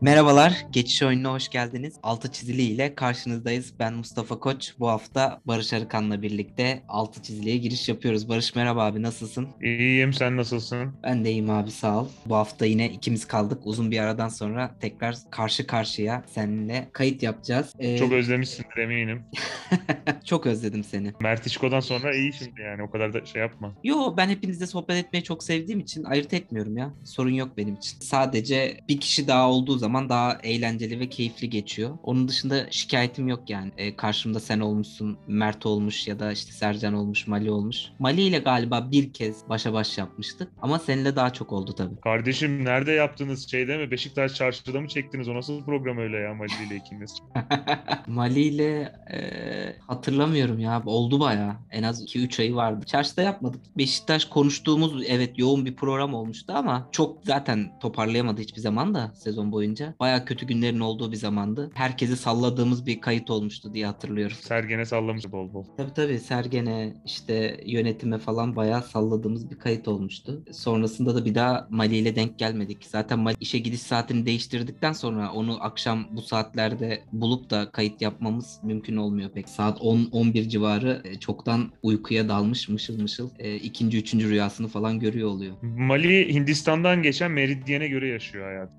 Merhabalar, Geçiş Oyununa hoş geldiniz. Altı çizili ile karşınızdayız. Ben Mustafa Koç. Bu hafta Barış Arıkan'la birlikte altı çiziliye giriş yapıyoruz. Barış merhaba abi, nasılsın? İyiyim, sen nasılsın? Ben de iyiyim abi, sağ ol. Bu hafta yine ikimiz kaldık. Uzun bir aradan sonra tekrar karşı karşıya seninle kayıt yapacağız. Ee... Çok özlemişsindir eminim. çok özledim seni. Mert İşko'dan sonra iyi şimdi yani o kadar da şey yapma. Yo ben hepinizle sohbet etmeyi çok sevdiğim için ayırt etmiyorum ya. Sorun yok benim için. Sadece bir kişi daha olduğu zaman daha eğlenceli ve keyifli geçiyor. Onun dışında şikayetim yok yani. E, karşımda sen olmuşsun, Mert olmuş ya da işte Sercan olmuş, Mali olmuş. Mali ile galiba bir kez başa baş yapmıştık ama seninle daha çok oldu tabii. Kardeşim nerede yaptınız şeyde mi? Beşiktaş çarşıda mı çektiniz? O nasıl program öyle ya Mali ile ikiniz? Mali ile e, hatırlamıyorum ya. Oldu bayağı. En az 2-3 ayı vardı. Çarşıda yapmadık. Beşiktaş konuştuğumuz evet yoğun bir program olmuştu ama çok zaten toparlayamadı hiçbir zaman da sezon boyunca. Bayağı kötü günlerin olduğu bir zamandı. Herkesi salladığımız bir kayıt olmuştu diye hatırlıyorum. Sergen'e sallamış bol bol. Tabii tabii Sergen'e işte yönetime falan bayağı salladığımız bir kayıt olmuştu. Sonrasında da bir daha Mali ile denk gelmedik. Zaten Mali işe gidiş saatini değiştirdikten sonra onu akşam bu saatlerde bulup da kayıt yapmamız mümkün olmuyor pek. Saat 10-11 civarı e, çoktan uykuya dalmış mışıl mışıl e, ikinci üçüncü rüyasını falan görüyor oluyor. Mali Hindistan'dan geçen meridyene göre yaşıyor hayat.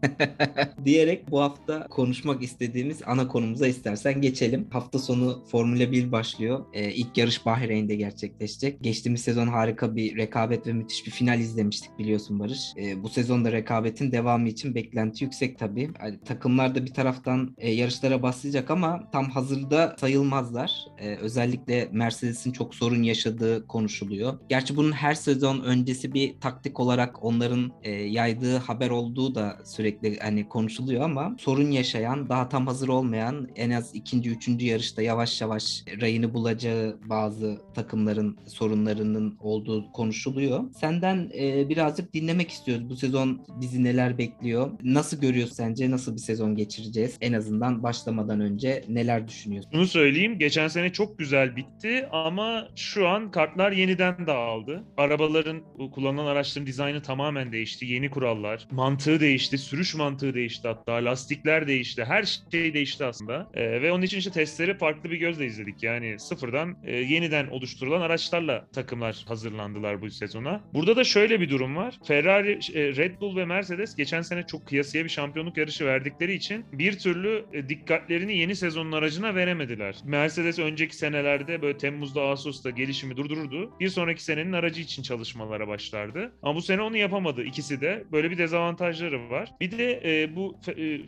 Diyerek bu hafta konuşmak istediğimiz ana konumuza istersen geçelim. Hafta sonu Formula 1 başlıyor. E, ilk yarış Bahreyn'de gerçekleşecek. Geçtiğimiz sezon harika bir rekabet ve müthiş bir final izlemiştik biliyorsun Barış. E, bu sezonda rekabetin devamı için beklenti yüksek tabii. Yani, takımlar da bir taraftan e, yarışlara başlayacak ama tam hazırda sayılmazlar. E, özellikle Mercedes'in çok sorun yaşadığı konuşuluyor. Gerçi bunun her sezon öncesi bir taktik olarak onların e, yaydığı haber olduğu da sürekli hani konuşuluyor ama sorun yaşayan, daha tam hazır olmayan en az ikinci, üçüncü yarışta yavaş yavaş rayını bulacağı bazı takımların sorunlarının olduğu konuşuluyor. Senden e, birazcık dinlemek istiyoruz. Bu sezon bizi neler bekliyor? Nasıl görüyorsun sence? Nasıl bir sezon geçireceğiz? En azından başlamadan önce neler düşünüyorsun? Bunu söyleyeyim. Geçen sene çok güzel bitti ama şu an kartlar yeniden dağıldı. Arabaların, kullanılan araçların dizaynı tamamen değişti. Yeni kurallar, mantığı değişti, sürüş mantığı değişti hatta. Lastikler değişti. Her şey değişti aslında. Ee, ve onun için işte testleri farklı bir gözle izledik. Yani sıfırdan e, yeniden oluşturulan araçlarla takımlar hazırlandılar bu sezona. Burada da şöyle bir durum var. Ferrari, e, Red Bull ve Mercedes geçen sene çok kıyasıya bir şampiyonluk yarışı verdikleri için bir türlü e, dikkatlerini yeni sezonun aracına veremediler. Mercedes önceki senelerde böyle Temmuz'da, Ağustos'ta gelişimi durdururdu. Bir sonraki senenin aracı için çalışmalara başlardı. Ama bu sene onu yapamadı ikisi de. Böyle bir dezavantajları var. Bir de e, bu e,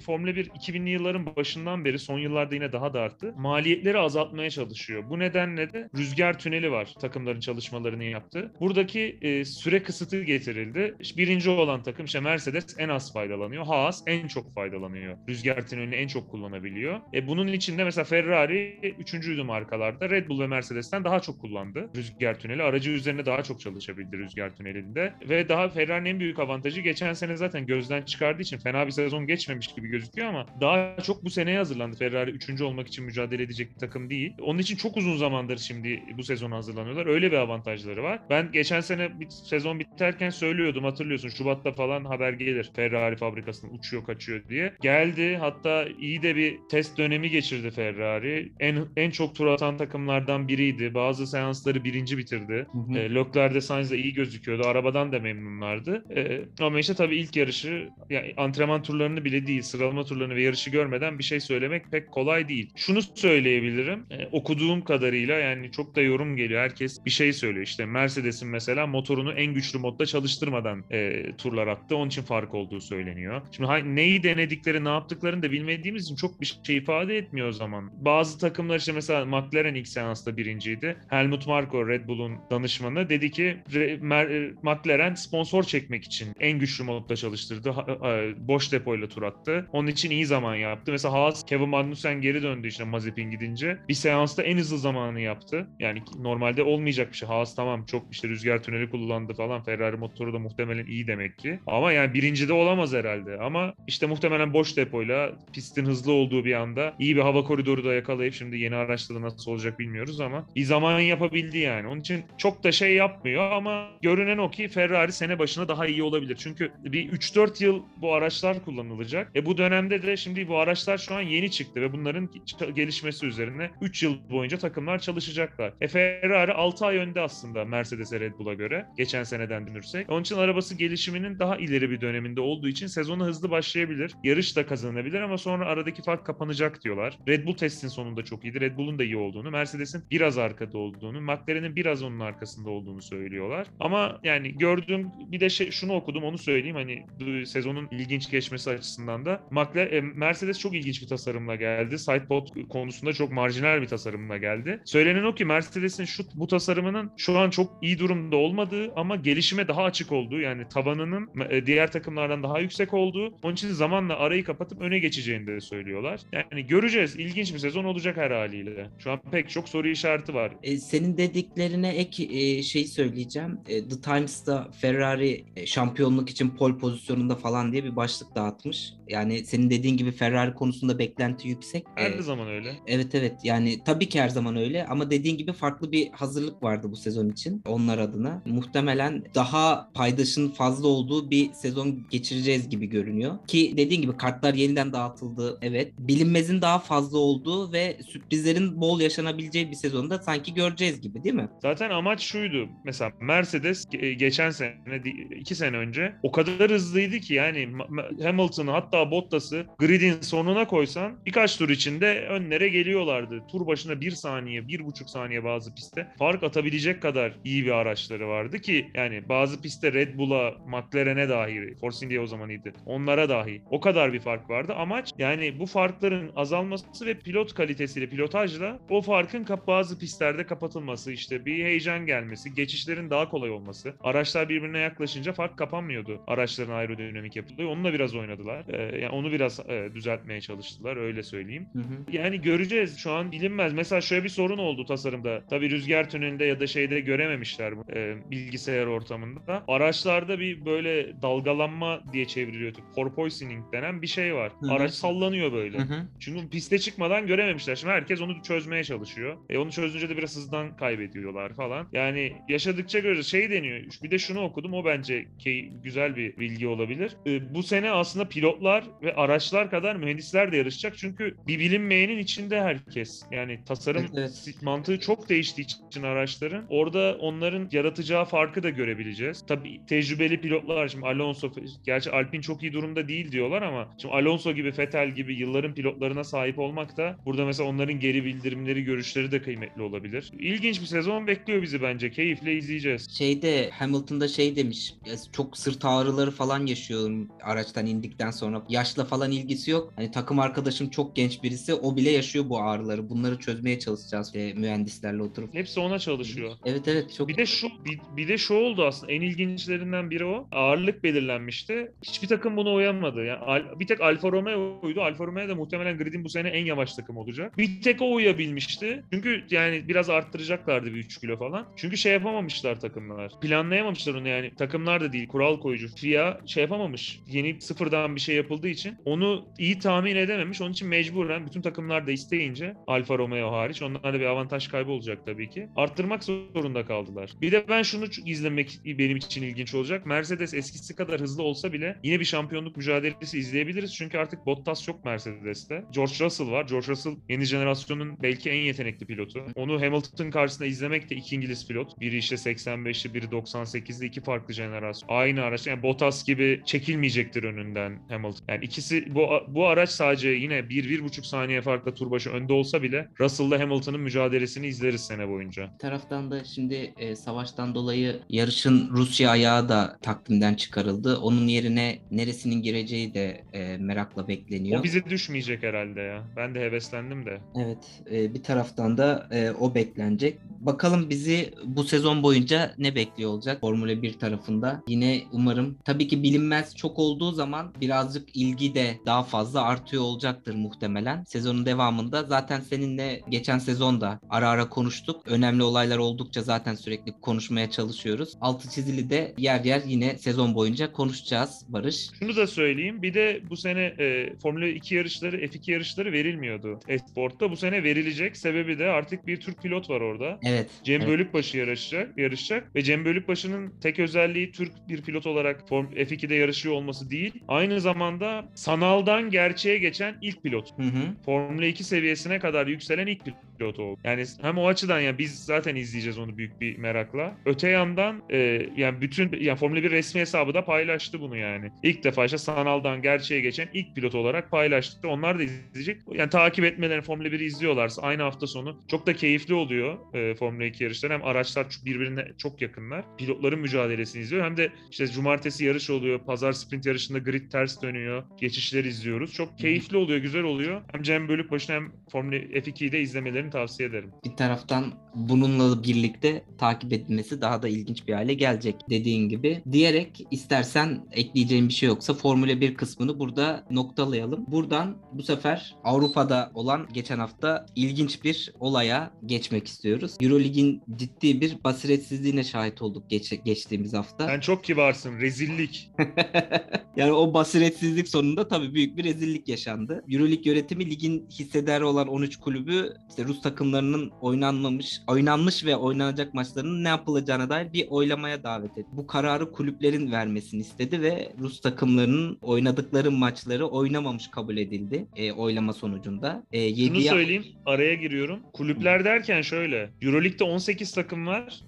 Formula 1 2000'li yılların başından beri son yıllarda yine daha da arttı. Maliyetleri azaltmaya çalışıyor. Bu nedenle de rüzgar tüneli var takımların çalışmalarını yaptı. Buradaki e, süre kısıtı getirildi. Birinci olan takım işte Mercedes en az faydalanıyor. Haas en çok faydalanıyor. Rüzgar tünelini en çok kullanabiliyor. E, bunun içinde mesela Ferrari üçüncüydü markalarda. Red Bull ve Mercedes'ten daha çok kullandı rüzgar tüneli. Aracı üzerine daha çok çalışabildi rüzgar tünelinde. Ve daha Ferrari'nin en büyük avantajı geçen sene zaten gözden çıkardığı için fena bir sezon geçmemiş gibi gözüküyor ama daha çok bu seneye hazırlandı. Ferrari üçüncü olmak için mücadele edecek bir takım değil. Onun için çok uzun zamandır şimdi bu sezona hazırlanıyorlar. Öyle bir avantajları var. Ben geçen sene bir sezon biterken söylüyordum hatırlıyorsun. Şubat'ta falan haber gelir. Ferrari fabrikasından uçuyor kaçıyor diye. Geldi hatta iyi de bir test dönemi geçirdi Ferrari. En en çok tur atan takımlardan biriydi. Bazı seansları birinci bitirdi. Hı hı. E, Leclerc'de Sainz'de iyi gözüküyordu. Arabadan da memnunlardı. E, ama işte tabii ilk yarışı yani antrenman turlarını bile değil sıralama turlarını ve yarışı görmeden bir şey söylemek pek kolay değil. Şunu söyleyebilirim. E, okuduğum kadarıyla yani çok da yorum geliyor. Herkes bir şey söylüyor. İşte Mercedes'in mesela motorunu en güçlü modda çalıştırmadan e, turlar attı. Onun için fark olduğu söyleniyor. Şimdi neyi denedikleri, ne yaptıklarını da bilmediğimiz için çok bir şey ifade etmiyor o zaman. Bazı takımlar işte mesela McLaren ilk seansta birinciydi. Helmut Marko Red Bull'un danışmanı dedi ki McLaren sponsor çekmek için en güçlü modda çalıştırdı. Boş depoyla tur attı. Onun için iyi zaman yaptı. Mesela Haas Kevin Magnussen geri döndü işte Mazepin gidince. Bir seansta en hızlı zamanı yaptı. Yani normalde olmayacak bir şey. Haas tamam çok işte rüzgar tüneli kullandı falan. Ferrari motoru da muhtemelen iyi demek ki. Ama yani birinci de olamaz herhalde. Ama işte muhtemelen boş depoyla pistin hızlı olduğu bir anda iyi bir hava koridoru da yakalayıp şimdi yeni araçta da nasıl olacak bilmiyoruz ama bir zaman yapabildi yani. Onun için çok da şey yapmıyor ama görünen o ki Ferrari sene başına daha iyi olabilir. Çünkü bir 3-4 yıl bu araçlar kullanılır yapılacak. E bu dönemde de şimdi bu araçlar şu an yeni çıktı ve bunların gelişmesi üzerine 3 yıl boyunca takımlar çalışacaklar. E Ferrari 6 ay önde aslında Mercedes'e Red Bull'a göre. Geçen seneden dönürsek. Onun için arabası gelişiminin daha ileri bir döneminde olduğu için sezonu hızlı başlayabilir. Yarış da kazanabilir ama sonra aradaki fark kapanacak diyorlar. Red Bull testin sonunda çok iyiydi. Red Bull'un da iyi olduğunu, Mercedes'in biraz arkada olduğunu, McLaren'in biraz onun arkasında olduğunu söylüyorlar. Ama yani gördüğüm bir de şey, şunu okudum onu söyleyeyim hani sezonun ilginç geçmesi açısından da McLaren, e, Mercedes çok ilginç bir tasarımla geldi. Sidepod konusunda çok marjinal bir tasarımla geldi. Söylenen o ki Mercedes'in şu bu tasarımının şu an çok iyi durumda olmadığı ama gelişime daha açık olduğu yani tavanının e, diğer takımlardan daha yüksek olduğu onun için zamanla arayı kapatıp öne geçeceğini de söylüyorlar. Yani göreceğiz. İlginç bir sezon olacak her haliyle. Şu an pek çok soru işareti var. E, senin dediklerine ek e, şey söyleyeceğim. E, The Times'ta Ferrari e, şampiyonluk için pol pozisyonunda falan diye bir başlık dağıtmış. Yani senin dediğin gibi Ferrari konusunda beklenti yüksek. Her e, zaman öyle. Evet evet yani tabii ki her zaman öyle ama dediğin gibi farklı bir hazırlık vardı bu sezon için onlar adına. Muhtemelen daha paydaşın fazla olduğu bir sezon geçireceğiz gibi görünüyor. Ki dediğin gibi kartlar yeniden dağıtıldı. Evet. Bilinmezin daha fazla olduğu ve sürprizlerin bol yaşanabileceği bir sezonda sanki göreceğiz gibi değil mi? Zaten amaç şuydu. Mesela Mercedes geçen sene, iki sene önce o kadar hızlıydı ki yani Hamilton'ı hatta Bottas'ı gridin sonuna koysan birkaç tur içinde önlere geliyorlardı. Tur başına bir saniye, bir buçuk saniye bazı pistte fark atabilecek kadar iyi bir araçları vardı ki yani bazı pistte Red Bull'a, McLaren'e dahi, Force India o zaman iyiydi. Onlara dahi o kadar bir fark vardı. Amaç yani bu farkların azalması ve pilot kalitesiyle, pilotajla o farkın bazı pistlerde kapatılması, işte bir heyecan gelmesi, geçişlerin daha kolay olması. Araçlar birbirine yaklaşınca fark kapanmıyordu. Araçların aerodinamik yapıldığı. Onunla biraz oynadılar. Ee, yani onu biraz e, düzeltmeye çalıştılar öyle söyleyeyim. Hı hı. Yani göreceğiz. Şu an bilinmez. Mesela şöyle bir sorun oldu tasarımda. Tabii rüzgar tünelinde ya da şeyde görememişler bu e, bilgisayar ortamında. Araçlarda bir böyle dalgalanma diye çevriliyor. Porpoising denen bir şey var. Hı hı. Araç sallanıyor böyle. Hı hı. Çünkü piste çıkmadan görememişler. Şimdi herkes onu çözmeye çalışıyor. E onu çözünce de biraz hızdan kaybediyorlar falan. Yani yaşadıkça göreceğiz. Şey deniyor. Bir de şunu okudum. O bence ki güzel bir bilgi olabilir. E, bu sene aslında pilotlar ve araçlar kadar mühendisler de yarışacak. Çünkü bir bilinmeyenin içinde herkes. Yani tasarım evet, evet. mantığı çok değiştiği için araçların orada onların yaratacağı farkı da görebileceğiz. Tabii tecrübeli pilotlar şimdi Alonso gerçi Alpine çok iyi durumda değil diyorlar ama şimdi Alonso gibi Vettel gibi yılların pilotlarına sahip olmak da burada mesela onların geri bildirimleri, görüşleri de kıymetli olabilir. İlginç bir sezon bekliyor bizi bence. Keyifle izleyeceğiz. Şeyde Hamilton'da şey demiş. Çok sırt ağrıları falan yaşıyorum araçtan indikten sonra. Yaşla falan ilgisi yok. Hani takım arkadaşım çok genç birisi. O bile yaşıyor bu ağrıları. Bunları çözmeye çalışacağız e, mühendislerle oturup. Hepsi ona çalışıyor. Evet evet çok. Bir de şu bir, bir de şu oldu aslında. En ilginçlerinden biri o. Ağırlık belirlenmişti. Hiçbir takım buna uyanmadı. Yani bir tek Alfa Romeo'ydu. Alfa Romeo da muhtemelen gridin bu sene en yavaş takım olacak. Bir tek o uyabilmişti. Çünkü yani biraz arttıracaklardı bir 3 kilo falan. Çünkü şey yapamamışlar takımlar. Planlayamamışlar onu yani. Takımlar da değil. Kural koyucu. FIA şey yapamamış. Yeni sıfırdan bir şey yapıldığı için onu iyi tahmin edememiş. Onun için mecburen bütün takımlar da isteyince Alfa Romeo hariç onlar da bir avantaj kaybı olacak tabii ki. Arttırmak zorunda kaldılar. Bir de ben şunu izlemek benim için ilginç olacak. Mercedes eskisi kadar hızlı olsa bile yine bir şampiyonluk mücadelesi izleyebiliriz. Çünkü artık Bottas yok Mercedes'te. George Russell var. George Russell yeni jenerasyonun belki en yetenekli pilotu. Onu Hamilton karşısında izlemek de iki İngiliz pilot. Biri işte 85'li, biri 98'li iki farklı jenerasyon. Aynı araç. Yani Bottas gibi çekilmeyecektir önünden Hamilton. Yani ikisi bu bu araç sadece yine 1-1,5 saniye farkla tur başı önde olsa bile Russell'la Hamilton'ın mücadelesini izleriz sene boyunca. Bir taraftan da şimdi e, savaştan dolayı yarışın Rusya ayağı da takvimden çıkarıldı. Onun yerine neresinin gireceği de e, merakla bekleniyor. O bize düşmeyecek herhalde ya. Ben de heveslendim de. Evet. E, bir taraftan da e, o beklenecek. Bakalım bizi bu sezon boyunca ne bekliyor olacak Formula 1 tarafında. Yine umarım tabii ki bilinmez çok olduğu zaman birazcık ilgi de daha fazla artıyor olacaktır muhtemelen. Sezonun devamında zaten seninle geçen sezonda ara ara konuştuk. Önemli olaylar oldukça zaten sürekli konuşmaya çalışıyoruz. Altı çizili de yer yer yine sezon boyunca konuşacağız Barış. Şunu da söyleyeyim. Bir de bu sene e, Formula 2 yarışları, F2 yarışları verilmiyordu Esport'ta. Bu sene verilecek. Sebebi de artık bir Türk pilot var orada. Evet. Cem evet. Bölükbaşı yarışacak, yarışacak ve Cem Bölükbaşı'nın tek özelliği Türk bir pilot olarak Form F2'de yarışıyor olması değil. Aynı zamanda zamanda sanaldan gerçeğe geçen ilk pilot. Hı hı. Formula 2 seviyesine kadar yükselen ilk pilot oldu. Yani hem o açıdan ya biz zaten izleyeceğiz onu büyük bir merakla. Öte yandan e, yani bütün yani Formula 1 resmi hesabı da paylaştı bunu yani. İlk defa işte sanaldan gerçeğe geçen ilk pilot olarak paylaştı. Onlar da izleyecek. Yani takip etmelerini Formula 1'i izliyorlarsa aynı hafta sonu çok da keyifli oluyor e, Formula 2 yarışları. Hem araçlar birbirine çok yakınlar. Pilotların mücadelesini izliyor. Hem de işte cumartesi yarış oluyor. Pazar sprint yarışında grid ters dönüyor. Geçişleri izliyoruz. Çok keyifli oluyor, güzel oluyor. Hem Cem Bölükbaşı'nı hem Formula F2'yi de izlemelerini tavsiye ederim. Bir taraftan bununla birlikte takip edilmesi daha da ilginç bir hale gelecek dediğin gibi. Diyerek istersen ekleyeceğim bir şey yoksa Formula 1 kısmını burada noktalayalım. Buradan bu sefer Avrupa'da olan geçen hafta ilginç bir olaya geçmek istiyoruz. Eurolig'in ciddi bir basiretsizliğine şahit olduk geç, geçtiğimiz hafta. Sen çok kibarsın. Rezillik. yani o basiretsizlik sonunda tabii büyük bir rezillik yaşandı. Euroleague yönetimi ligin hissedarı olan 13 kulübü işte Rus takımlarının oynanmamış, oynanmış ve oynanacak maçlarının ne yapılacağına dair bir oylamaya davet etti. Bu kararı kulüplerin vermesini istedi ve Rus takımlarının oynadıkları maçları oynamamış kabul edildi e, oylama sonucunda. E, Şunu söyleyeyim, araya giriyorum. Kulüpler derken şöyle, Euroleague'de 18 takım var.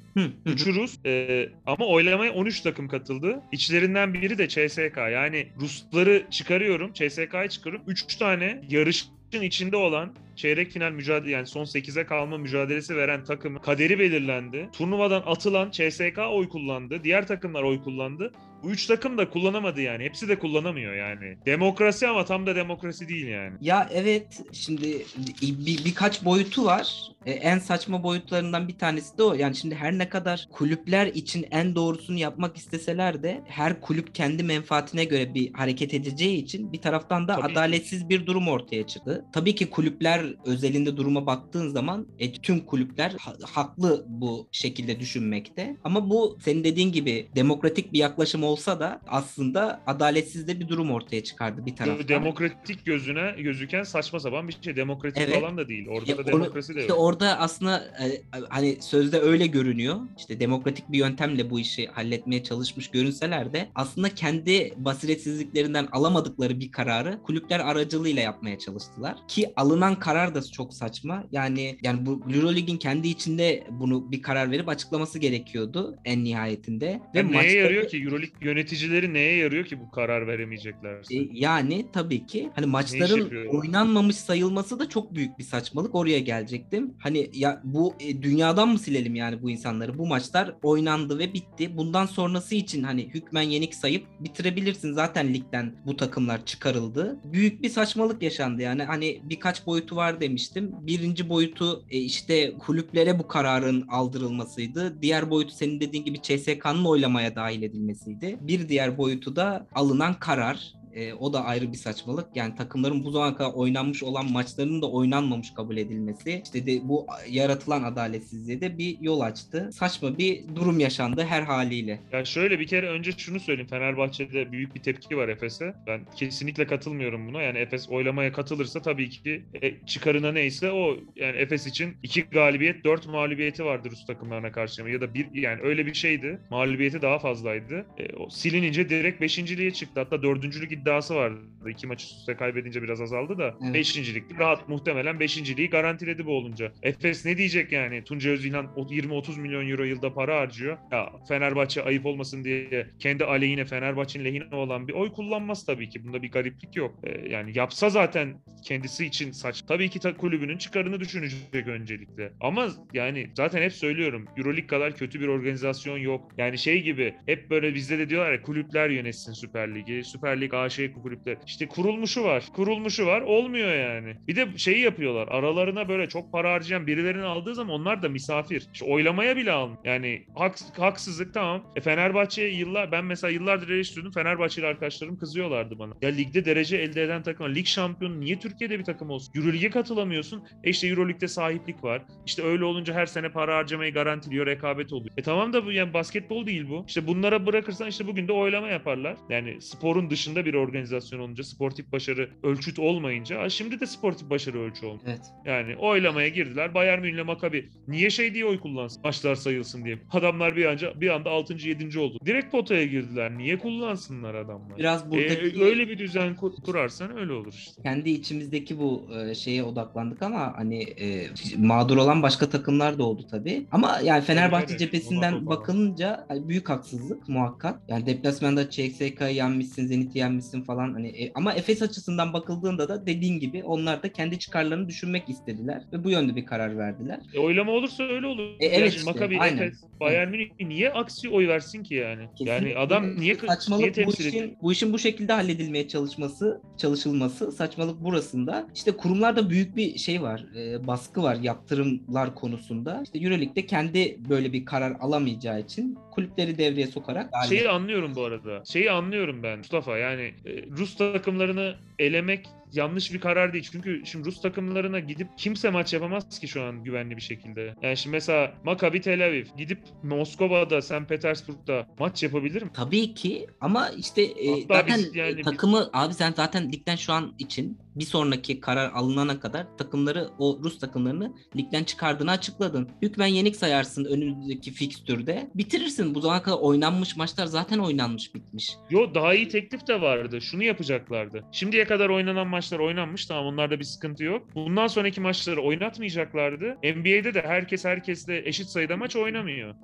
Üçü Rus e, ama oylamaya 13 takım katıldı. İçlerinden biri de CSK. Yani Rusları çıkarıyorum, CSK'yı çıkarıyorum. 3 tane yarışın içinde olan çeyrek final mücadele yani son 8'e kalma mücadelesi veren takımın kaderi belirlendi. Turnuvadan atılan CSK oy kullandı. Diğer takımlar oy kullandı. Bu üç takım da kullanamadı yani. Hepsi de kullanamıyor yani. Demokrasi ama tam da demokrasi değil yani. Ya evet şimdi bir, birkaç boyutu var. Ee, en saçma boyutlarından bir tanesi de o. Yani şimdi her ne kadar kulüpler için en doğrusunu yapmak isteseler de her kulüp kendi menfaatine göre bir hareket edeceği için bir taraftan da Tabii adaletsiz bir durum ortaya çıktı. Tabii ki kulüpler özelinde duruma baktığın zaman e, tüm kulüpler ha- haklı bu şekilde düşünmekte. Ama bu senin dediğin gibi demokratik bir yaklaşım olsa da aslında adaletsiz de bir durum ortaya çıkardı bir taraftan. Demokratik gözüne gözüken saçma sapan bir şey. Demokratik Evet. falan da değil. Orada Ya da onu- demokrasi de işte yok. orada aslında e, hani sözde öyle görünüyor. İşte demokratik bir yöntemle bu işi halletmeye çalışmış görünseler de aslında kendi basiretsizliklerinden alamadıkları bir kararı kulüpler aracılığıyla yapmaya çalıştılar. Ki alınan karar da çok saçma. Yani yani bu Euroleague'in kendi içinde bunu bir karar verip açıklaması gerekiyordu en nihayetinde. Ve Yani neye maçları- yarıyor ki? Euroleague yöneticileri neye yarıyor ki bu karar veremeyeceklerse? E, yani tabii ki hani maçların oynanmamış sayılması da çok büyük bir saçmalık. Oraya gelecektim. Hani ya bu e, dünyadan mı silelim yani bu insanları? Bu maçlar oynandı ve bitti. Bundan sonrası için hani hükmen yenik sayıp bitirebilirsin. Zaten ligden bu takımlar çıkarıldı. Büyük bir saçmalık yaşandı yani. Hani birkaç boyutu var demiştim. Birinci boyutu e, işte kulüplere bu kararın aldırılmasıydı. Diğer boyutu senin dediğin gibi CSK'nın oylamaya dahil edilmesiydi. Bir diğer boyutu da alınan karar. E, o da ayrı bir saçmalık. Yani takımların bu zamana kadar oynanmış olan maçlarının da oynanmamış kabul edilmesi. İşte de bu yaratılan adaletsizliğe de bir yol açtı. Saçma bir durum yaşandı her haliyle. Ya şöyle bir kere önce şunu söyleyeyim. Fenerbahçe'de büyük bir tepki var Efes'e. Ben kesinlikle katılmıyorum buna. Yani Efes oylamaya katılırsa tabii ki e, çıkarına neyse o. Yani Efes için iki galibiyet, dört mağlubiyeti vardı Rus takımlarına karşı. Ya da bir yani öyle bir şeydi. Mağlubiyeti daha fazlaydı. E, o silinince direkt beşinciliğe çıktı. Hatta dördüncülük iddiası vardı. İki maç üst üste kaybedince biraz azaldı da. Evet. Beşincilik rahat muhtemelen beşinciliği garantiledi bu olunca. Efes ne diyecek yani? Tunca Özilhan o 20-30 milyon euro yılda para harcıyor. Ya Fenerbahçe ayıp olmasın diye kendi aleyhine Fenerbahçe'nin lehine olan bir oy kullanmaz tabii ki. Bunda bir gariplik yok. Ee, yani yapsa zaten kendisi için saç. Tabii ki ta- kulübünün çıkarını düşünecek öncelikle. Ama yani zaten hep söylüyorum. Euroleague kadar kötü bir organizasyon yok. Yani şey gibi hep böyle bizde de diyorlar ya kulüpler yönetsin Süper Ligi. Süper Lig AŞ kulüpler. İşte kurulmuşu var. Kurulmuşu var. Olmuyor yani. Bir de şeyi yapıyorlar. Aralarına böyle çok para harcayan birilerini aldığı zaman onlar da misafir. İşte oylamaya bile almıyor. Yani haks- haksızlık tamam. E Fenerbahçe'ye yıllar ben mesela yıllardır eleştiriyordum. Fenerbahçeli arkadaşlarım kızıyorlardı bana. Ya ligde derece elde eden takım. Lig şampiyonu niye Türkiye'de bir takım olsun? Euroleague'e katılamıyorsun. E işte Euroleague'de sahiplik var. İşte öyle olunca her sene para harcamayı garantiliyor. Rekabet oluyor. E tamam da bu yani basketbol değil bu. İşte bunlara bırakırsan işte bugün de oylama yaparlar. Yani sporun dışında bir organizasyon olunca, sportif başarı ölçüt olmayınca, şimdi de sportif başarı ölçü olmuyor. Evet. Yani oylamaya girdiler. Bayern Münih'le Maccabi niye şey diye oy kullansın? Maçlar sayılsın diye. Adamlar bir anca bir anda 6. 7. oldu. Direkt potaya girdiler. Niye kullansınlar adamlar? Biraz buradaki Ee, öyle bir düzen kur- kurarsan öyle olur işte. kendi içimizdeki bu e, şeye odaklandık ama hani e, mağdur olan başka takımlar da oldu tabii. Ama yani Fenerbahçe tabii. cephesinden bakılınca hani büyük haksızlık muhakkak. Yani deplasmanda CSK'yı yenmişsin, Zenit'i yenmişsin falan hani e, ama Efes açısından bakıldığında da dediğin gibi onlar da kendi çıkarlarını düşünmek istediler ve bu yönde bir karar verdiler. E, oylama olursa öyle olur. E, Yani evet şimdi işte, Maccabi, aynen. Efes, Bayern Münih niye aksi oy versin ki yani? Yani Kesinlikle adam niye saçmalık niye bu temsil ediyor? işin, bu işin bu şekilde halledilmeye çalışması, çalışılması saçmalık burasında. İşte kurumlarda büyük bir şey var, e, baskı var yaptırımlar konusunda. İşte EuroLeague'de kendi böyle bir karar alamayacağı için kulüpleri devreye sokarak Şeyi anlıyorum bu arada. Şeyi anlıyorum ben Mustafa. Yani Rus takımlarını elemek yanlış bir karar değil. Çünkü şimdi Rus takımlarına gidip kimse maç yapamaz ki şu an güvenli bir şekilde. Yani şimdi mesela Maccabi Tel Aviv gidip Moskova'da, St. Petersburg'da maç yapabilir mi? Tabii ki ama işte e, Hatta zaten biz yani e, takımı abi sen zaten ligden şu an için bir sonraki karar alınana kadar takımları o Rus takımlarını ligden çıkardığını açıkladın. Hükmen yenik sayarsın önümüzdeki fikstürde. Bitirirsin. Bu zamana kadar oynanmış maçlar zaten oynanmış bitmiş. Yo daha iyi teklif de vardı. Şunu yapacaklardı. Şimdiye kadar oynanan maçlar oynanmış. Tamam onlarda bir sıkıntı yok. Bundan sonraki maçları oynatmayacaklardı. NBA'de de herkes herkesle eşit sayıda maç oynamıyor.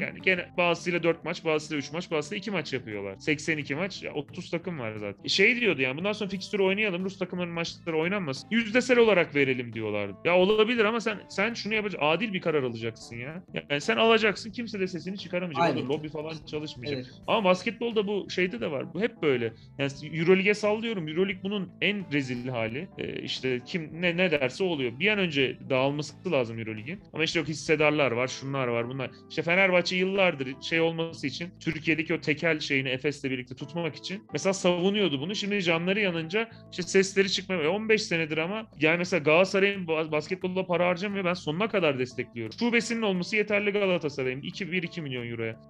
Yani gene bazısıyla 4 maç, bazısıyla 3 maç, bazısıyla 2 maç yapıyorlar. 82 maç, ya 30 takım var zaten. Şey diyordu yani bundan sonra fikstürü oynayalım, Rus takımların maçları oynanmasın. Yüzdesel olarak verelim diyorlardı. Ya olabilir ama sen sen şunu yapacaksın. Adil bir karar alacaksın ya. Yani sen alacaksın, kimse de sesini çıkaramayacak. Aynen. Lobi falan çalışmayacak. Evet. Ama basketbolda bu şeyde de var. Bu hep böyle. Yani Euroleague'e sallıyorum. Euroleague bunun en rezil hali. Ee, işte kim ne ne derse oluyor. Bir an önce dağılması lazım Euroleague'in. Ama işte yok hissedarlar var, şunlar var, bunlar. İşte Fenerbahçe yıllardır şey olması için Türkiye'deki o tekel şeyini Efes'le birlikte tutmak için mesela savunuyordu bunu. Şimdi canları yanınca işte sesleri çıkmaya 15 senedir ama yani mesela Galatasaray'ın bas- basketbolda para harcamıyor. Ben sonuna kadar destekliyorum. Şubesinin olması yeterli Galatasaray'ın. 2-1-2 milyon euroya.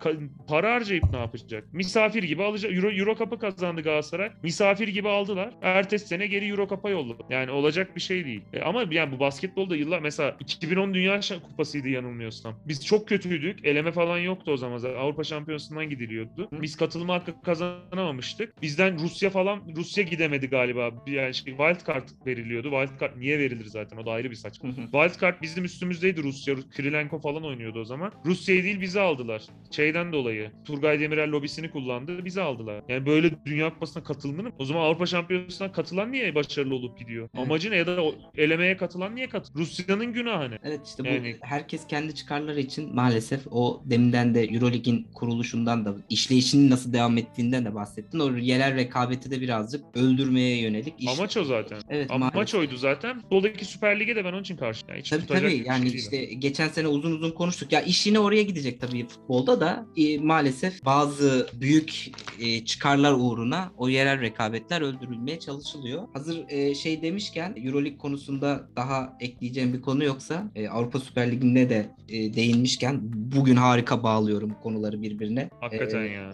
Para harcayıp ne yapacak? Misafir gibi alacak. Euro, Euro Cup'ı kazandı Galatasaray. Misafir gibi aldılar. Ertesi sene geri Euro Cup'a yolladı. Yani olacak bir şey değil. E ama yani bu basketbolda yıllar mesela 2010 Dünya Kupası'ydı yanılmıyorsam. Biz çok kötüydük. Eleme falan yoktu o zaman. Avrupa Şampiyonası'ndan gidiliyordu. Biz katılma hakkı kazanamamıştık. Bizden Rusya falan Rusya gidemedi galiba. Yani şey, wild card veriliyordu. Wild card niye verilir zaten? O da ayrı bir saçma. Hı hı. Wild card bizim üstümüzdeydi Rusya. Kirilenko falan oynuyordu o zaman. Rusya'yı değil bizi aldılar. Şeyden dolayı. Turgay Demirel lobisini kullandı. Bizi aldılar. Yani böyle Dünya Kupası'na katılınır mı? O zaman Avrupa Şampiyonası'na katılan niye başarılı olup gidiyor? Evet. Amacı ne? Ya da elemeye katılan niye katılıyor? Rusya'nın günahı ne? Evet işte bu Yani- herkes kendi çıkarları için maalesef o deminden de Euroleague'in kuruluşundan da işleyişinin nasıl devam ettiğinden de bahsettin. O yerel rekabeti de birazcık öldürmeye yönelik iş. Amaç o zaten. Evet Amaç maalesef. oydu zaten. Soldaki Süper Lig'e de ben onun için karşı. Yani hiç Tabii tabii yani şey değil. işte geçen sene uzun uzun konuştuk. Ya iş yine oraya gidecek tabii futbolda da e, maalesef bazı büyük e, çıkarlar uğruna o yerel rekabetler öldürülmeye çalışılıyor. Hazır e, şey demişken Euroleague konusunda daha ekleyeceğim bir konu yoksa e, Avrupa Süper Ligi'nde de e, değinmişken bugün harika bağlıyorum konuları birbirine. Hakikaten E, ya.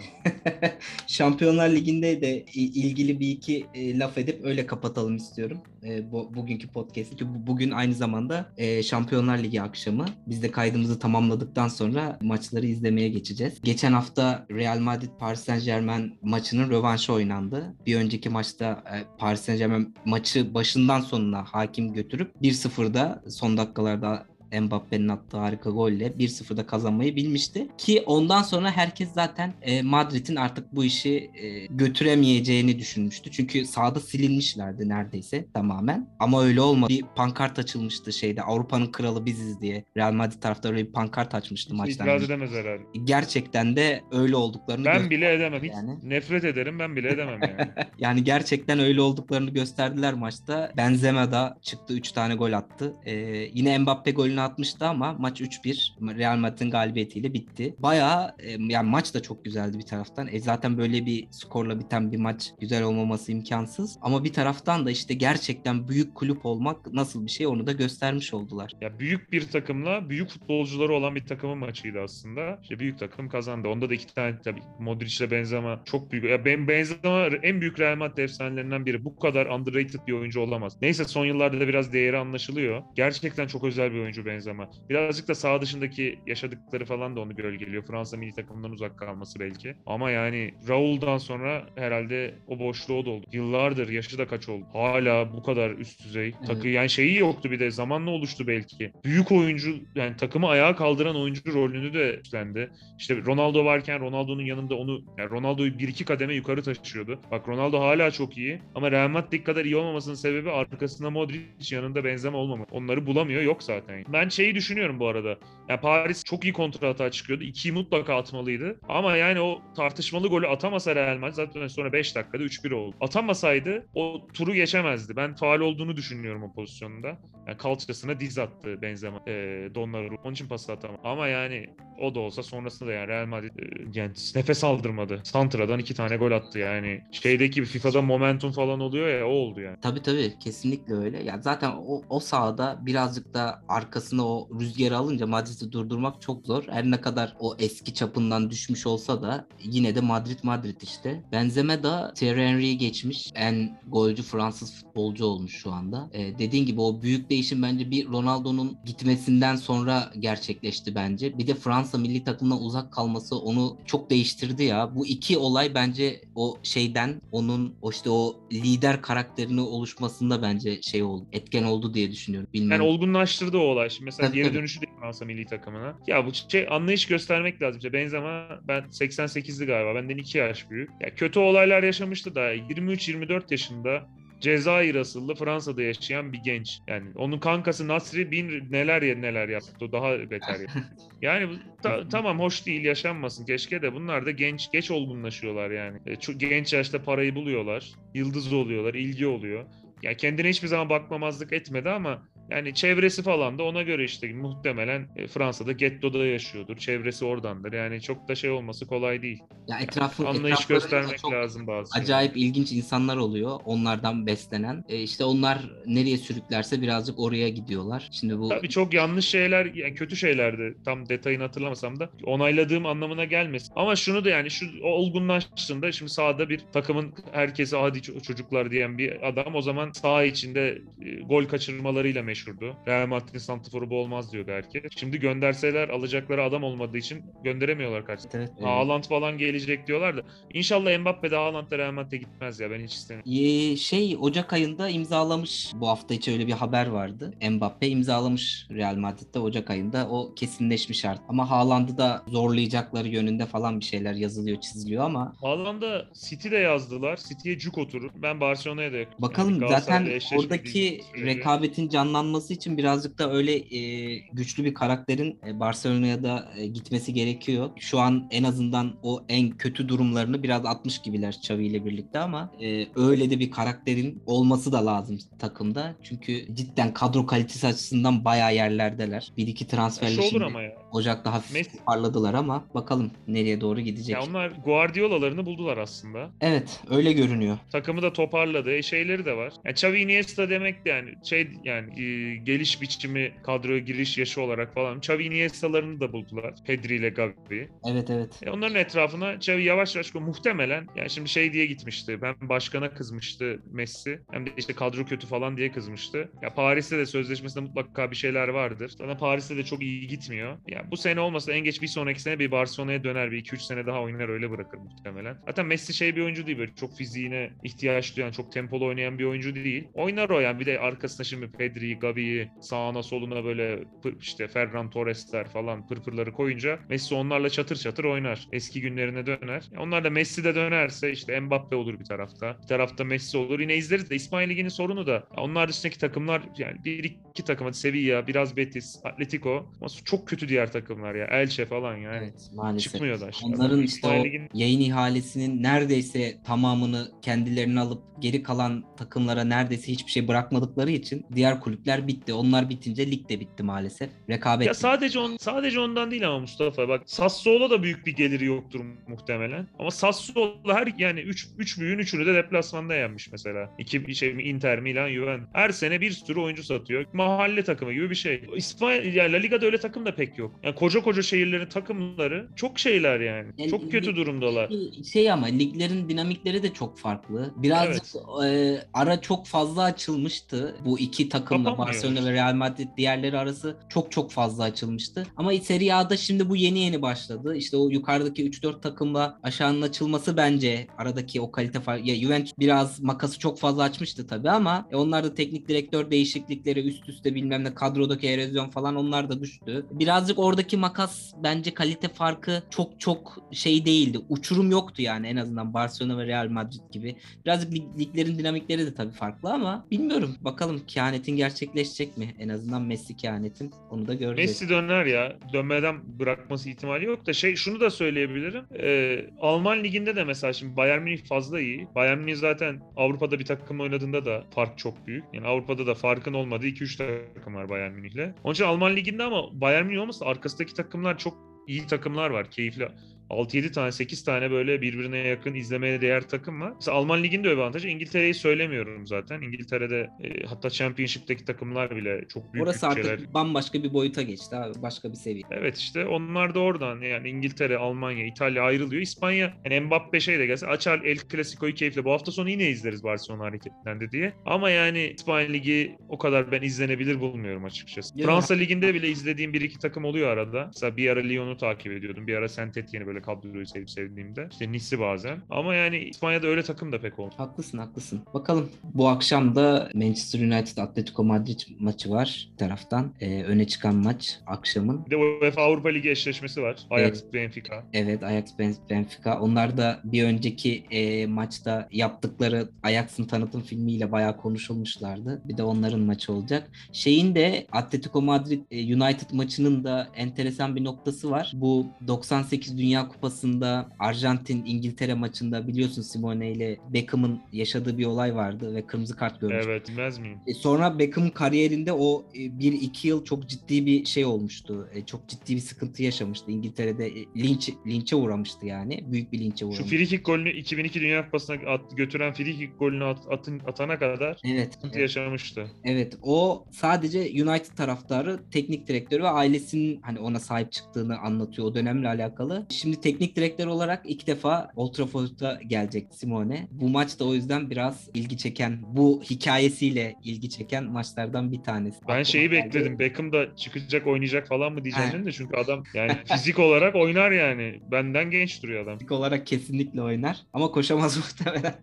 Şampiyonlar Ligi'nde de ilgili bir iki e, laf edip öyle kapatalım istiyorum. E, bu, bugünkü podcast. Çünkü bu- bugün aynı zamanda e, Şampiyonlar Ligi akşamı. Biz de kaydımızı tamamladıktan sonra maçları izlemeye geçeceğiz. Geçen hafta Real Madrid Paris Saint Germain maçının rövanşı oynandı. Bir önceki maçta e, Paris Saint Germain maçı başından sonuna hakim götürüp 1-0'da son dakikalarda Mbappe'nin attığı harika golle 1-0'da kazanmayı bilmişti. Ki ondan sonra herkes zaten e, Madrid'in artık bu işi e, götüremeyeceğini düşünmüştü. Çünkü sahada silinmişlerdi neredeyse tamamen. Ama öyle olmadı. Bir pankart açılmıştı şeyde Avrupa'nın kralı biziz diye. Real Madrid taraftarı bir pankart açmıştı Kimse maçtan. itiraz edemez herhalde. Gerçekten de öyle olduklarını Ben bile edemem. Hiç Yani. nefret ederim. Ben bile edemem yani. yani gerçekten öyle olduklarını gösterdiler maçta. Benzema da çıktı 3 tane gol attı. Ee, yine Mbappe golünü golünü atmıştı ama maç 3-1 Real Madrid'in galibiyetiyle bitti. Bayağı e, yani maç da çok güzeldi bir taraftan. E, zaten böyle bir skorla biten bir maç güzel olmaması imkansız. Ama bir taraftan da işte gerçekten büyük kulüp olmak nasıl bir şey onu da göstermiş oldular. Ya büyük bir takımla büyük futbolcuları olan bir takımın maçıydı aslında. İşte büyük takım kazandı. Onda da iki tane tabii Modric Benzema çok büyük. Ya ben Benzema en büyük Real Madrid efsanelerinden biri. Bu kadar underrated bir oyuncu olamaz. Neyse son yıllarda da biraz değeri anlaşılıyor. Gerçekten çok özel bir oyuncu Benzema. Birazcık da sağ dışındaki yaşadıkları falan da onu gölgeliyor. Fransa milli takımından uzak kalması belki. Ama yani Raul'dan sonra herhalde o boşluğu doldu. Yıllardır yaşı da kaç oldu. Hala bu kadar üst düzey. Evet. Takı yani şeyi yoktu bir de zamanla oluştu belki. Büyük oyuncu yani takımı ayağa kaldıran oyuncu rolünü de üstlendi. İşte Ronaldo varken Ronaldo'nun yanında onu yani Ronaldo'yu bir iki kademe yukarı taşıyordu. Bak Ronaldo hala çok iyi ama Real Madrid kadar iyi olmamasının sebebi arkasında Modric yanında Benzema olmaması. Onları bulamıyor yok zaten. Ben şeyi düşünüyorum bu arada. Ya Paris çok iyi kontrata çıkıyordu. İkiyi mutlaka atmalıydı. Ama yani o tartışmalı golü atamasa Real Madrid zaten sonra 5 dakikada 3-1 oldu. Atamasaydı o turu geçemezdi. Ben faal olduğunu düşünüyorum o pozisyonda. Yani kalçasına diz attı Benzema. E, Donnarumma. Onun için pas atamam. Ama yani o da olsa sonrasında da yani Real Madrid e, yani nefes aldırmadı. Santra'dan iki tane gol attı yani. Şeydeki bir FIFA'da momentum falan oluyor ya o oldu yani. Tabii tabii kesinlikle öyle. Ya zaten o, o sahada birazcık da arkasına o rüzgarı alınca Madrid'i durdurmak çok zor. Her ne kadar o eski çapından düşmüş olsa da yine de Madrid Madrid işte. Benzema da Thierry Henry'i geçmiş. En golcü Fransız futbolcu olmuş şu anda. Ee, dediğin gibi o büyük değişim bence bir Ronaldo'nun gitmesinden sonra gerçekleşti bence. Bir de Fransa milli takımından uzak kalması onu çok değiştirdi ya. Bu iki olay bence o şeyden onun o işte o lider karakterini oluşmasında bence şey oldu. Etken oldu diye düşünüyorum. Yani Bilmiyorum. olgunlaştırdı o olay. Şimdi mesela Tabii, geri tabii. dönüşü de Fransa milli takımına. Ya bu şey anlayış göstermek lazım. İşte Benzema ben 88'li galiba. Benden 2 yaş büyük. Ya kötü olaylar yaşamıştı da 23-24 yaşında Cezayir asıllı Fransa'da yaşayan bir genç. Yani onun kankası Nasri bin neler ya neler yaptı. Daha beter yaptı. Yani ta- tamam hoş değil yaşanmasın keşke de bunlar da genç geç olgunlaşıyorlar yani. E, çok genç yaşta parayı buluyorlar. Yıldız oluyorlar, ilgi oluyor. Ya kendine hiçbir zaman bakmamazlık etmedi ama yani çevresi falan da ona göre işte muhtemelen e, Fransa'da gettoda yaşıyordur. Çevresi oradandır. Yani çok da şey olması kolay değil. Ya etrafı, Anlayış etraflarında göstermek çok lazım bazı. Acayip ilginç insanlar oluyor. Onlardan beslenen. E işte onlar nereye sürüklerse birazcık oraya gidiyorlar. Şimdi bu Tabii çok yanlış şeyler, yani kötü şeylerdi. Tam detayını hatırlamasam da onayladığım anlamına gelmesin. Ama şunu da yani şu olgunlaştığında şimdi sahada bir takımın herkese hadi ço- çocuklar diyen bir adam o zaman saha içinde e, gol kaçırmalarıyla meşhurdu. Real Madrid'in santiforu bu olmaz diyordu herkes. Şimdi gönderseler alacakları adam olmadığı için gönderemiyorlar kaç. Evet, evet. Haaland falan gelecek diyorlar da. İnşallah Mbappe de Haaland da Real Madrid'e gitmez ya ben hiç istemiyorum. Ee, şey Ocak ayında imzalamış bu hafta içi öyle bir haber vardı. Mbappe imzalamış Real Madrid'de Ocak ayında o kesinleşmiş artık. Ama Haaland'ı da zorlayacakları yönünde falan bir şeyler yazılıyor çiziliyor ama Haaland'a City'de yazdılar. City'ye cuk oturur. Ben Barcelona'ya da yakın. bakalım Yani zaten oradaki rekabetin canlanması için birazcık da öyle e, güçlü bir karakterin e, Barcelona'ya da e, gitmesi gerekiyor. Şu an en azından o en kötü durumlarını biraz atmış gibiler Xavi ile birlikte ama e, öyle de bir karakterin olması da lazım takımda. Çünkü cidden kadro kalitesi açısından bayağı yerlerdeler. Bir iki transferle şimdi ama ya. Ocak'ta hafif Messi- parladılar ama bakalım nereye doğru gidecek. Ya onlar Guardiola'larını buldular aslında. Evet öyle görünüyor. Takımı da toparladı. E, şeyleri de var. Yani Xavi Iniesta demek de yani şey yani e, geliş biçimi, kadroya giriş yaşı olarak falan. Xavi Iniesta'larını da buldular. Pedri ile Gavi. Evet evet. E, onların etrafına Xavi yavaş yavaş muhtemelen yani şimdi şey diye gitmişti. Ben başkana kızmıştı Messi. Hem de işte kadro kötü falan diye kızmıştı. Ya Paris'te de sözleşmesinde mutlaka bir şeyler vardır. Zaten Paris'te de çok iyi gitmiyor. Ya bu sene olmasa en geç bir sonraki sene bir Barcelona'ya döner. Bir 2-3 sene daha oynar öyle bırakır muhtemelen. Zaten Messi şey bir oyuncu değil böyle çok fiziğine ihtiyaç duyan, çok tempolu oynayan bir oyuncu değil. Oynar o yani. Bir de arkasına şimdi Pedri'yi, Gavi'yi sağına soluna böyle işte Ferran Torres'ler falan pırpırları koyunca Messi onlarla çatır çatır oynar. Eski günlerine döner. Onlar da Messi de dönerse işte Mbappe olur bir tarafta. Bir tarafta Messi olur. Yine izleriz de İsmail Ligi'nin sorunu da onlar dışındaki takımlar yani bir iki takım hadi Sevilla, biraz Betis, Atletico ama çok kötü diğer takımlar ya. Elche falan yani. Evet maalesef. Çıkmıyor da aşağı. Onların işte o Lig'in- yayın ihalesinin neredeyse tamamını kendilerine alıp geri kalan takımlara neredeyse hiçbir şey bırakmadıkları için diğer kulüpler ligler bitti. Onlar bitince lig de bitti maalesef. Rekabet Ya bitti. sadece on, sadece ondan değil ama Mustafa bak Sassuolo da büyük bir geliri yoktur muhtemelen. Ama Sassuolo her yani 3 3 büyüğün üçünü de deplasmanda yenmiş mesela. İki şey Inter, Milan, Juventus. Her sene bir sürü oyuncu satıyor. Mahalle takımı gibi bir şey. İspanya yani La Liga'da öyle takım da pek yok. Yani koca koca şehirlerin takımları çok şeyler yani. Yani çok kötü lig- durumdalar. Şey ama liglerin dinamikleri de çok farklı. Birazcık e, ara çok fazla açılmıştı. Bu iki takımla. Barcelona ve Real Madrid diğerleri arası çok çok fazla açılmıştı. Ama Serie A'da şimdi bu yeni yeni başladı. İşte o yukarıdaki 3-4 takımla aşağının açılması bence aradaki o kalite farkı. Ya Juventus biraz makası çok fazla açmıştı tabii ama e, onlar da teknik direktör değişiklikleri üst üste bilmem ne kadrodaki erozyon falan onlar da düştü. Birazcık oradaki makas bence kalite farkı çok çok şey değildi. Uçurum yoktu yani en azından Barcelona ve Real Madrid gibi. Birazcık lig- liglerin dinamikleri de tabii farklı ama bilmiyorum. Bakalım kehanetin gerçekleşecek mi? En azından Messi kehanetin. Onu da göreceğiz. Messi döner ya. Dönmeden bırakması ihtimali yok da şey şunu da söyleyebilirim. Ee, Alman liginde de mesela şimdi Bayern Münih fazla iyi. Bayern Münih zaten Avrupa'da bir takım oynadığında da fark çok büyük. Yani Avrupa'da da farkın olmadığı 2-3 takım var Bayern Münih'le. Onun için Alman liginde ama Bayern Münih olmasa arkasındaki takımlar çok iyi takımlar var. Keyifli. 6-7 tane 8 tane böyle birbirine yakın izlemeye değer takım var. Mesela Alman liginde öyle avantajı. İngiltere'yi söylemiyorum zaten. İngiltere'de e, hatta Championship'teki takımlar bile çok büyük Orası artık bambaşka bir boyuta geçti abi. Başka bir seviye. Evet işte onlar da oradan yani İngiltere, Almanya, İtalya ayrılıyor. İspanya yani Mbappe şey de gelse açar El Clasico'yu keyifle. Bu hafta sonu yine izleriz Barcelona hareketlendi diye. Ama yani İspanya Ligi o kadar ben izlenebilir bulmuyorum açıkçası. Fransa Ligi'nde bile izlediğim bir iki takım oluyor arada. Mesela bir ara Lyon'u takip ediyordum. Bir ara Saint Etienne'i böyle kadroyu sevip sevdiğimde. İşte Nice'i bazen. Ama yani İspanya'da öyle takım da pek olmuyor. Haklısın haklısın. Bakalım bu akşam da Manchester United Atletico Madrid maçı var bir taraftan. Ee, öne çıkan maç akşamın. Bir de UEFA Avrupa Ligi eşleşmesi var. Ajax Benfica. Evet Ajax Ben- Benfica. Onlar da bir önceki e, maçta yaptıkları Ajax'ın tanıtım filmiyle bayağı konuşulmuşlardı. Bir de onların maçı olacak. Şeyin de Atletico Madrid e, United maçının da enteresan bir noktası var. Bu 98 Dünya Kupası'nda Arjantin İngiltere maçında biliyorsun Simone ile Beckham'ın yaşadığı bir olay vardı ve kırmızı kart görmüş. Evet bilmez miyim? E, Sonra Beckham kariyerinde o 1-2 yıl çok ciddi bir şey olmuştu. E, Çok ciddi bir sıkıntı yaşamıştı. İngiltere'de e, linç linçe uğramıştı yani. Büyük bir linçe Şu uğramıştı. free kick golünü 2002 Dünya Kupası'na at- götüren free kick golünü at- atın, atana kadar Evet. sıkıntı evet. yaşamıştı. Evet o sadece United taraftarı teknik direktörü ve ailesinin hani ona sahip çıktığını anlatıyor o dönemle alakalı. Şimdi teknik direktör olarak ilk defa Old Trafford'a gelecek Simone. Bu maç da o yüzden biraz ilgi çeken bu hikayesiyle ilgi çeken maçlardan bir tanesi. Ben Aklıma şeyi geldi. bekledim. Beckham da çıkacak oynayacak falan mı diyeceğim de çünkü adam yani fizik olarak oynar yani. Benden genç duruyor adam. Fizik olarak kesinlikle oynar ama koşamaz muhtemelen.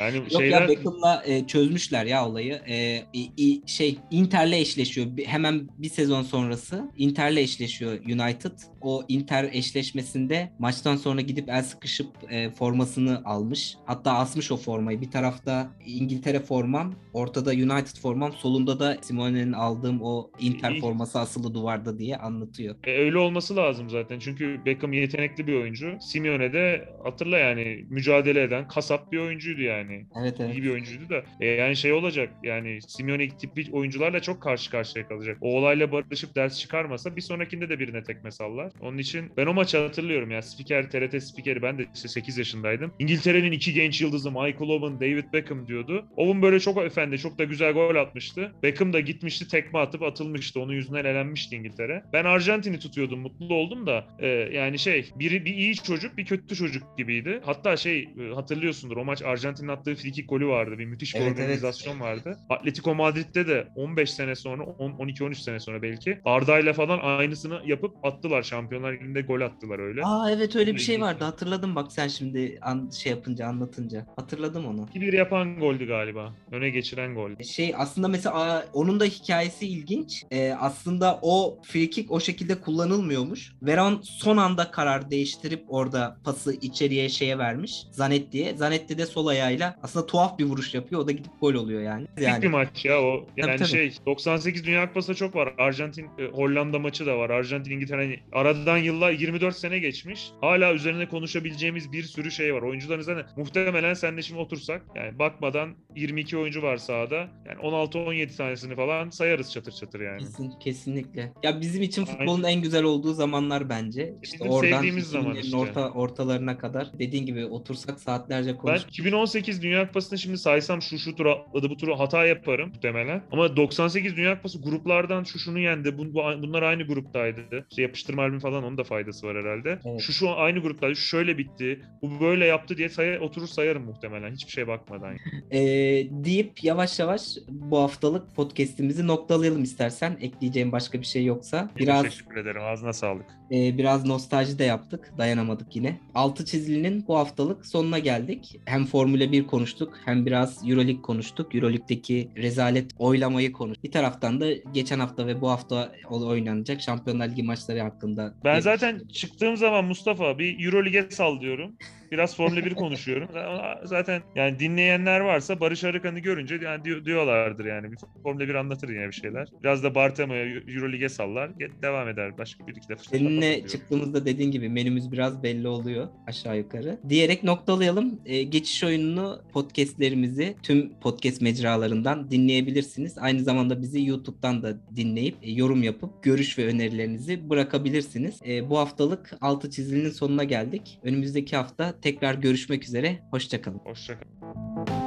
Yani Yok şeyler ya Beckham'la e, çözmüşler ya olayı. E, i- şey Inter'le eşleşiyor. Hemen bir sezon sonrası Inter'le eşleşiyor United. O Inter eşleşmesinde maçtan sonra gidip el sıkışıp e, formasını almış. Hatta asmış o formayı. Bir tarafta İngiltere formam, ortada United formam, solunda da Simone'nin aldığım o Inter forması asılı duvarda diye anlatıyor. E, öyle olması lazım zaten. Çünkü Beckham yetenekli bir oyuncu. Simeone de hatırla yani mücadele eden kasap bir oyuncuydu yani. Evet evet. İyi bir oyuncuydu da. E, yani şey olacak yani Simeone tipi oyuncularla çok karşı karşıya kalacak. O olayla barışıp ders çıkarmasa bir sonrakinde de birine tekme sallar. Onun için ben o maçı hatırlıyorum ya. Spiker, TRT spikeri ben de işte 8 yaşındaydım. İngiltere'nin iki genç yıldızı Michael Owen, David Beckham diyordu. Owen böyle çok efendi, çok da güzel gol atmıştı. Beckham da gitmişti tekme atıp atılmıştı. Onun yüzünden elenmişti İngiltere. Ben Arjantin'i tutuyordum, mutlu oldum da e, yani şey biri bir iyi çocuk, bir kötü çocuk gibiydi. Hatta şey e, hatırlıyorsundur o maç Arjantin'in attığı frikik golü vardı. Bir müthiş bir Evet, evet. organizasyon vardı. Atletico Madrid'de de 15 sene sonra, 10 12-13 sene sonra belki Arda'yla falan aynısını yapıp attılar. Şampiyonlar Ligi'nde gol attılar öyle. Aa evet öyle bir şey vardı. Hatırladım bak sen şimdi an, şey yapınca anlatınca. Hatırladım onu. 2-1 yapan goldü galiba. Öne geçiren gol. Şey aslında mesela onun da hikayesi ilginç. Ee, aslında o free kick o şekilde kullanılmıyormuş. Veron son anda karar değiştirip orada pası içeriye şeye vermiş. Zanetti'ye. Zanetti de sol ayağıyla aslında tuhaf bir vuruş yapıyor. O da gidip gol oluyor yani. Yani. Bir maç ya o. Yani Tabii, tabii. şey 98 Dünya Kupası çok var. Arjantin e, Hollanda maçı da var. Arjantin İngiltere hani aradan yıllar 24 sene geçmiş. Hala üzerine konuşabileceğimiz bir sürü şey var. Oyuncuların zaten muhtemelen sen de şimdi otursak yani bakmadan 22 oyuncu var sahada. Yani 16-17 tanesini falan sayarız çatır çatır yani. Kesin, kesinlikle. Ya bizim için Aynen. futbolun en güzel olduğu zamanlar bence. İşte Bizim oradan sevdiğimiz zaman 2000'lerin işte. orta, ortalarına kadar dediğin gibi otursak saatlerce konuş. Ben 2018 Dünya Kupası'nı şimdi saysam şu şu turu atladı bu turu hata yaparım muhtemelen. Ama 98 Dünya Kupası gruplardan şu şunu yendi. Bu, bu- bunlar aynı gruptaydı. İşte yapıştırma albüm falan onun da faydası var herhalde. Evet. Şu şu aynı gruptaydı. Şu şöyle bitti. Bu böyle yaptı diye say oturur sayarım muhtemelen. Hiçbir şey bakmadan. Ee, deyip yavaş yavaş bu haftalık podcast'imizi noktalayalım istersen. Ekleyeceğim başka bir şey yoksa. Biraz Teşekkür ederim. Ağzına sağlık. e, biraz nostalji de yaptık. Dayanamadık yine. Altı çizilinin bu haftalık sonuna geldik. Hem Formula 1 konuştuk hem biraz Euroleague konuştuk. Euroleague'deki rezalet oylamayı konuştuk. Bir taraftan da geçen hafta ve bu hafta oynanacak Şampiyonlar Ligi maçları hakkında. Ben zaten çıktığım zaman Mustafa bir Euroleague'e sal diyorum. Biraz Formula 1 konuşuyorum. Zaten yani dinleyenler varsa Barış Arıkan'ı görünce yani diyor- diyorlardır yani. Bir Formula 1 anlatır yine bir şeyler. Biraz da Bartemo'ya Euroleague'e sallar. Devam eder. Başka bir iki de fırsat Seninle çıktığımızda dediğin gibi menümüz biraz belli oluyor aşağı yukarı. Diyerek noktalayalım. Ee, geçiş oyununu podcastlerimizi tüm podcast mecralarından dinleyebilirsiniz. Aynı zamanda bizi YouTube'dan da dinleyip e, yorum yapıp görüş ve önerilerinizi bırakabilirsiniz. Ee, bu haftalık altı çizilinin sonuna geldik. Önümüzdeki hafta Tekrar görüşmek üzere. Hoşçakalın. Hoşçakalın.